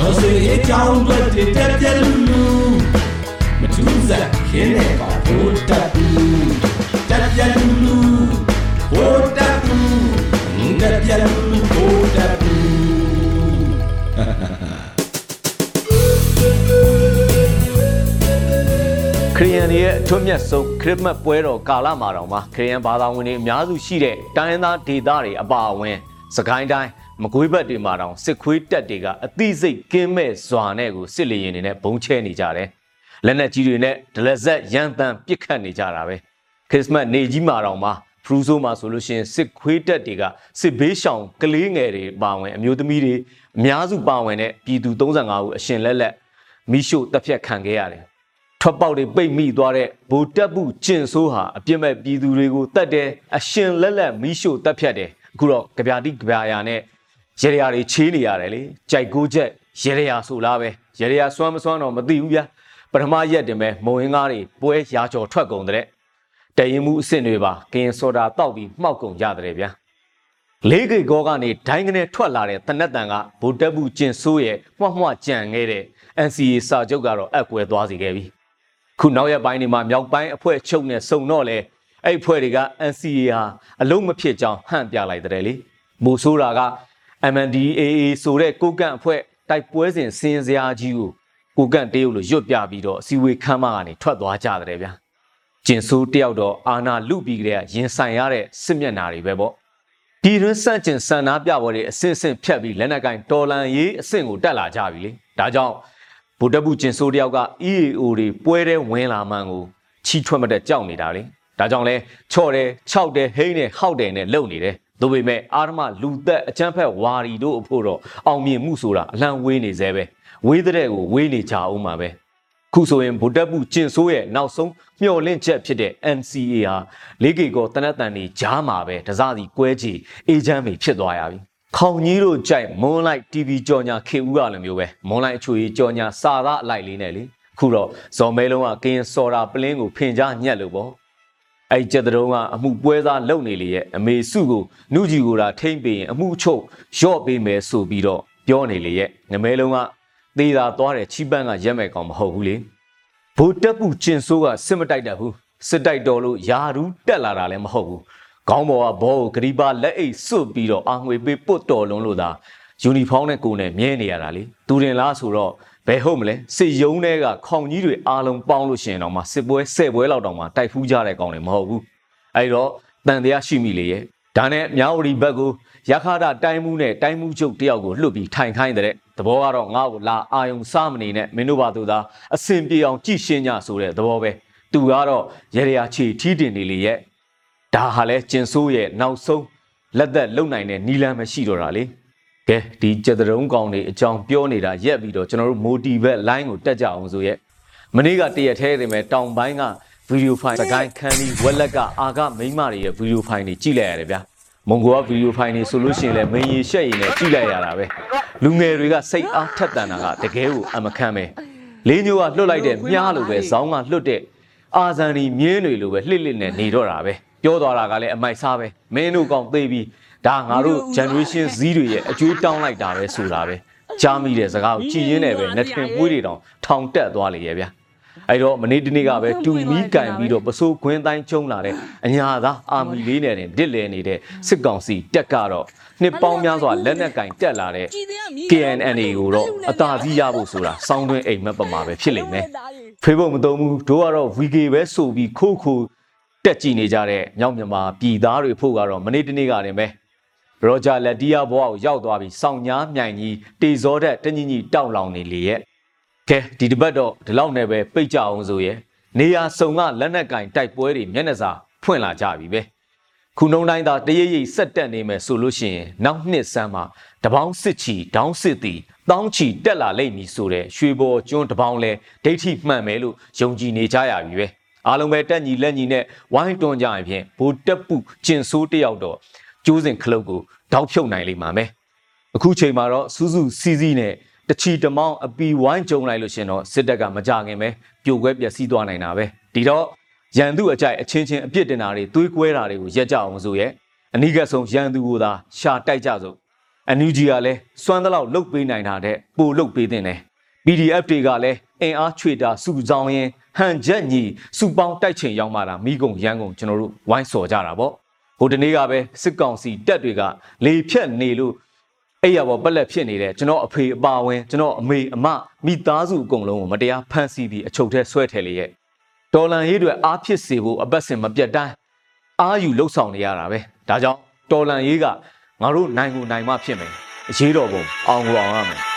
တော်စေအကြောင်းတွေတက်ပြက်လူလူမထူးစားခင်းနေပါဘိုးတက်ဘူးတက်ပြက်လူလူဘိုးတက်ဘူးတက်ပြက်လူလူဘိုးတက်ဘူးခရီးယန်တွေရဲ့အထွတ်မြတ်ဆုံးခရစ်မတ်ပွဲတော်ကာလမှာတောင်မှခရီးယန်ဘာသာဝင်တွေအများစုရှိတဲ့တိုင်းရင်းသားဒေသတွေအပါအဝင် စကိုင်းတိုင်း မကွေးဘက်တွေမှာတောင်စစ်ခွေးတက်တွေကအသိစိတ်ကင်းမဲ့စွာနဲ့ကိုစစ်လေရင်တွေနဲ့ဘုံချဲနေကြတယ်။လက်နက်ကြီးတွေနဲ့ဒလက်ဆက်ရန်တမ်းပစ်ခတ်နေကြတာပဲ။ခရစ်စမတ်နေကြီးမှာတောင်မှဖရူဆိုမှာဆိုလို့ရှိရင်စစ်ခွေးတက်တွေကစစ်ဘေးရှောင်ကလေးငယ်တွေပါဝင်အမျိုးသမီးတွေအများစုပါဝင်တဲ့ပြည်သူ35ဦးအရှင်လက်လက်မိရှုတပ်ဖြတ်ခံခဲ့ရတယ်။ထွက်ပေါက်တွေပိတ်မိသွားတဲ့ဗိုလ်တပ်မှုကျင်ဆိုးဟာအပြစ်မဲ့ပြည်သူတွေကိုတတ်တယ်အရှင်လက်လက်မိရှုတပ်ဖြတ်တယ်အခုတော့ကြပြတိကြပြရာနဲ့ ရေရရာတွေချေးနေရတယ်လေကြိုက်ကိုချက်ရေရရာဆိုလားပဲရေရရာစွမ်းမစွမ်းတော့မသိဘူးဗျာပထမရက်တင်မဲ့မုံရင်းကားတွေပွဲရာကျော်ထွက်ကုန်တဲ့တရင်မှုအစ်စ်တွေပါကင်စော်တာတောက်ပြီးမှောက်ကုန်ကြတဲ့ဗျာလေးကေကောကနေဒိုင်းကနေထွက်လာတဲ့တနက်တန်ကဗိုလ်တပ်မှုကျင်ဆိုးရဲ့မှွှမှွကြံခဲ့တဲ့ NCA စာချုပ်ကတော့အက်ကွယ်သွားစီခဲ့ပြီခုနောက်ရက်ပိုင်းတွေမှာမြောက်ပိုင်းအဖွဲ့ချုပ်နဲ့စုံတော့လေအဲ့ဖွဲ့တွေက NCA ဟာအလုံးမဖြစ်ကြောင်းဟန့်ပြလိုက်တဲ့လေမို့ဆိုးတာက MNDAA ဆိုတဲ့ကိုကန့်အဖွဲ့တိုက်ပွဲစဉ်စင်းစရာကြီးကိုကိုကန့်တရုတ်လို့ရွတ်ပြပြီးတော့အစည်းအဝေးခမ်းမကနေထွက်သွားကြတယ်ဗျာကျင်ဆိုးတယောက်တော့အာနာလူပြီးကြတဲ့ရင်ဆိုင်ရတဲ့စစ်မျက်နာတွေပဲပေါ့ပြည်တွင်းစန့်ကျင်ဆန္ဒပြပွဲတွေအဆင့်ဆင့်ဖြတ်ပြီးလက်နက်ကင်တော်လန်ရေးအဆင့်ကိုတက်လာကြပြီလေဒါကြောင့်ဗိုလ်တပ်ဘူးကျင်ဆိုးတယောက်က EAO တွေပွဲတဲ့ဝင်လာမှန်းကိုချီထွက်မတဲ့ကြောက်နေတာလေဒါကြောင့်လဲချော့တယ်ခြောက်တယ်ဟိန်းတယ်ဟောက်တယ်နဲ့လုံနေတယ် ဒါပေမဲ့အာရမလူသက်အချမ်းဖက်ဝါရီတို့အဖို့တော့အောင်မြင်မှုဆိုတာအလံဝေးနေသေးပဲဝေးတဲ့ကိုဝေးနေကြအောင်ပါပဲခုဆိုရင်ဗုဒ္ဓဘူးကျင်ဆိုးရဲ့နောက်ဆုံးမျှော်လင့်ချက်ဖြစ်တဲ့ NCA ဟာလေးကေကောတနတ်တန်နေကြားမှာပဲတစားစီကွဲချီအေဂျင့်ပဲဖြစ်သွားရပြီခေါင်ကြီးတို့ကြိုက်မွန်လိုက် TV ကြော်ညာခေဦးကလည်းမျိုးပဲမွန်လိုက်အချွေကြော်ညာစာသားအလိုက်လေးနဲ့လေခုတော့ဇော်မဲလုံးကကင်းစော်တာပလင်းကိုဖင်ကြားညက်လို့ပေါ့ အဲ့ကျက်တုံးကအမှုပွဲသားလုပ်နေလေရဲ့အမေစုကိုနုကြီးကိုသာထိမ့်ပေးရင်အမှုချုပ်ရော့ပေးမယ်ဆိုပြီးတော့ပြောနေလေရဲ့ငမဲလုံးကသေးတာသွားတယ်ချီပန်းကရက်မဲ့ကောင်မဟုတ်ဘူးလေဘိုးတက်ပူကျင်ဆိုးကစစ်မတိုက်တတ်ဘူးစစ်တိုက်တော်လို့ယာရူးတက်လာတာလည်းမဟုတ်ဘူးခေါင်းပေါ်ကဘောကိုဂရီပါလက်အိတ်စွတ်ပြီးတော့အာငွေပေးပုတ်တော်လုံးလို့သာယူနီဖောင်းနဲ့ကိုယ်နဲ့မြဲနေရတာလေသူရင်လားဆိုတော့ ဘယ်ဟုတ်မလဲစစ်ယုံတွေကခေါင်ကြီးတွေအားလုံးပေါင်းလို့ရှင်တော့မှစစ်ပွဲဆယ်ပွဲလောက်တောင်မှတိုက်ဖူးကြတဲ့ကောင်တွေမဟုတ်ဘူးအဲ့တော့တန်တရားရှိမိလေရဲ့ဒါနဲ့မြောက်ဝတီဘက်ကိုရခါဒတိုင်းမှုနဲ့တိုင်းမှုချုပ်တယောက်ကိုလှုပ်ပြီးထိုင်ခိုင်းတဲ့သဘောကတော့ငါ့ကိုလာအာယုံစားမနေနဲ့မင်းတို့ဘာသူသာအစင်ပြေအောင်ကြည်ရှင်းကြဆိုတဲ့သဘောပဲသူကတော့ရေရရာချီထီးတင်နေလေရဲ့ဒါဟာလဲကျင်ဆိုးရဲ့နောက်ဆုံးလက်သက်လုံနိုင်တဲ့နီလန်းမရှိတော့တာလေ ကဲဒီကြက်တုံးကောင်တွေအကြောင်းပြောနေတာရက်ပြီးတော့ကျွန်တော်တို့ motivate line ကိုတက်ကြအောင်ဆိုရဲ့မနေ့ကတရက်ထဲတည်းမဲ့တောင်ပိုင်းကဗီဒီယိုဖိုင်စကိုင်းခန်းဒီဝက်လက်ကအာကမိမတွေရဲ့ဗီဒီယိုဖိုင်တွေကြည့်လိုက်ရတယ်ဗျာမွန်ဂိုကဗီဒီယိုဖိုင်တွေဆိုလို့ရှိရင်လည်းမင်းရီရှက်ရင်လည်းကြည့်လိုက်ရတာပဲလူငယ်တွေကစိတ်အားထက်သန်တာကတကယ်ကိုအမခံပဲလေးညိုကလွတ်လိုက်တဲ့မြားလိုပဲဇောင်းကလွတ်တဲ့အာဇန်ဒီမြင်းတွေလိုပဲလှစ်လှစ်နဲ့နေတော့တာပဲပြောသွားတာကလည်းအမိုက်စားပဲမင်းတို့ကောင်သေးပြီး ဒါငါတို့ generation Z တွေရဲ့အကျွေးတောင်းလိုက်တာပဲဆိုတာပဲကြားမိတဲ့စကားကိုကြည်ရင်းနဲ့ပဲနှစ်ထင်ပွေးတွေတောင်ထောင်တက်သွားလေရဲ့ဗျာအဲ့တော့မနေ့တနေ့ကပဲတူမီကင်ပြီးတော့ပစိုးခွင်းတိုင်းကျုံလာတဲ့အညာသားအာမီလေးနဲ့ဒစ်လဲနေတဲ့စစ်ကောင်စီတက်ကတော့နှစ်ပေါင်းများစွာလက်နက်ကင်တက်လာတဲ့ KNNA ကိုတော့အသာစီးရဖို့ဆိုတာစောင်းတွင်းအိမ်မက်ပမာပဲဖြစ်လိမ့်မယ်ဖေးဖို့မသုံးဘူးတို့ကတော့ VK ပဲဆိုပြီးခိုးခိုးတက်ကြည့်နေကြတဲ့မြောက်မြန်မာပြည်သားတွေဖို့ကတော့မနေ့တနေ့ကတင်ပဲ ရောဂျာလက်တီယာဘွားကိုရောက်သွားပြီးစောင်းညားမြိုင်ကြီးတေဇောတဲ့တညီညီတောက်လောင်နေလေရဲ့ကဲဒီတပတ်တော့ဒီလောက်နဲ့ပဲပိတ်ကြအောင်ဆိုရဲ့နေရာစုံကလက်နက်ကင်တိုက်ပွဲတွေမျက်နှာစာဖွင့်လာကြပြီပဲခုနှုံတိုင်းသာတရရိပ်ဆက်တက်နေမယ်ဆိုလို့ရှိရင်နောက်နှစ်ဆန်းမှာတပေါင်းစစ်ချီဒေါင်းစစ်တီတောင်းချီတက်လာလိမ့်မည်ဆိုတဲ့ရွှေဘော်ကျွန်းတပေါင်းလဲဒိဋ္ဌိမှန်မယ်လို့ယုံကြည်နေကြရပြီပဲအားလုံးပဲတက်ညီလက်ညီနဲ့ဝိုင်းတွန်းကြရင်ဖြင့်ဘိုးတက်ပုကျင်ဆိုးတယောက်တော့ ကျိုးစင်ခလုတ်ကိုတောက်ဖြုတ်နိုင်လိမ့်မှာမယ်အခုချိန်မှာတော့စူးစူးစီးစီးနဲ့တချီတမောင်းအပီဝိုင်းကြုံလိုက်လို့ရှင်တော့စစ်တပ်ကမကြခင်ပဲပြိုကွဲပျက်စီးသွားနိုင်တာပဲဒီတော့ရန်သူအကြိုက်အချင်းချင်းအပြစ်တင်တာတွေတွေးကွဲတာတွေကိုရက်ကြအောင်ဆိုရဲ့အနိကဆုံးရန်သူကိုသာရှာတိုက်ကြစို့အန်ယူဂျီကလည်းစွမ်းသလောက်လုတ်ပေးနိုင်တာတဲ့ပိုလုတ်ပေးတဲ့တယ် PDF တွေကလည်းအင်အားချွေတာစုဆောင်ရင်ဟန်ချက်ညီစုပေါင်းတိုက်ချိန်ရောက်မှတာမိကုံရန်ကုန်ကျွန်တော်တို့ဝိုင်းစော်ကြတာပေါ့ ဟိုတနေ့ကပဲစစ်ကောင်စီတက်တွေကလေဖြတ်နေလို့အဲ့ရပေါ်ပက်လက်ဖြစ်နေတဲ့ကျွန်တော်အဖေအပါဝင်ကျွန်တော်အမေအမမိသားစုအကုန်လုံးကိုမတရားဖမ်းဆီးပြီးအချုပ်ထဲဆွဲထည့်လေရဲ့ဒေါ်လန်ရေးတွေအားဖြစ်စေဖို့အပတ်စဉ်မပြတ်တိုင်းအားယူလှုပ်ဆောင်နေရတာပဲဒါကြောင့်တော်လန်ရေးကငါတို့နိုင်ကိုနိုင်မှဖြစ်မယ်အရေးတော်ပုံအောင်ကိုအောင်ရမယ်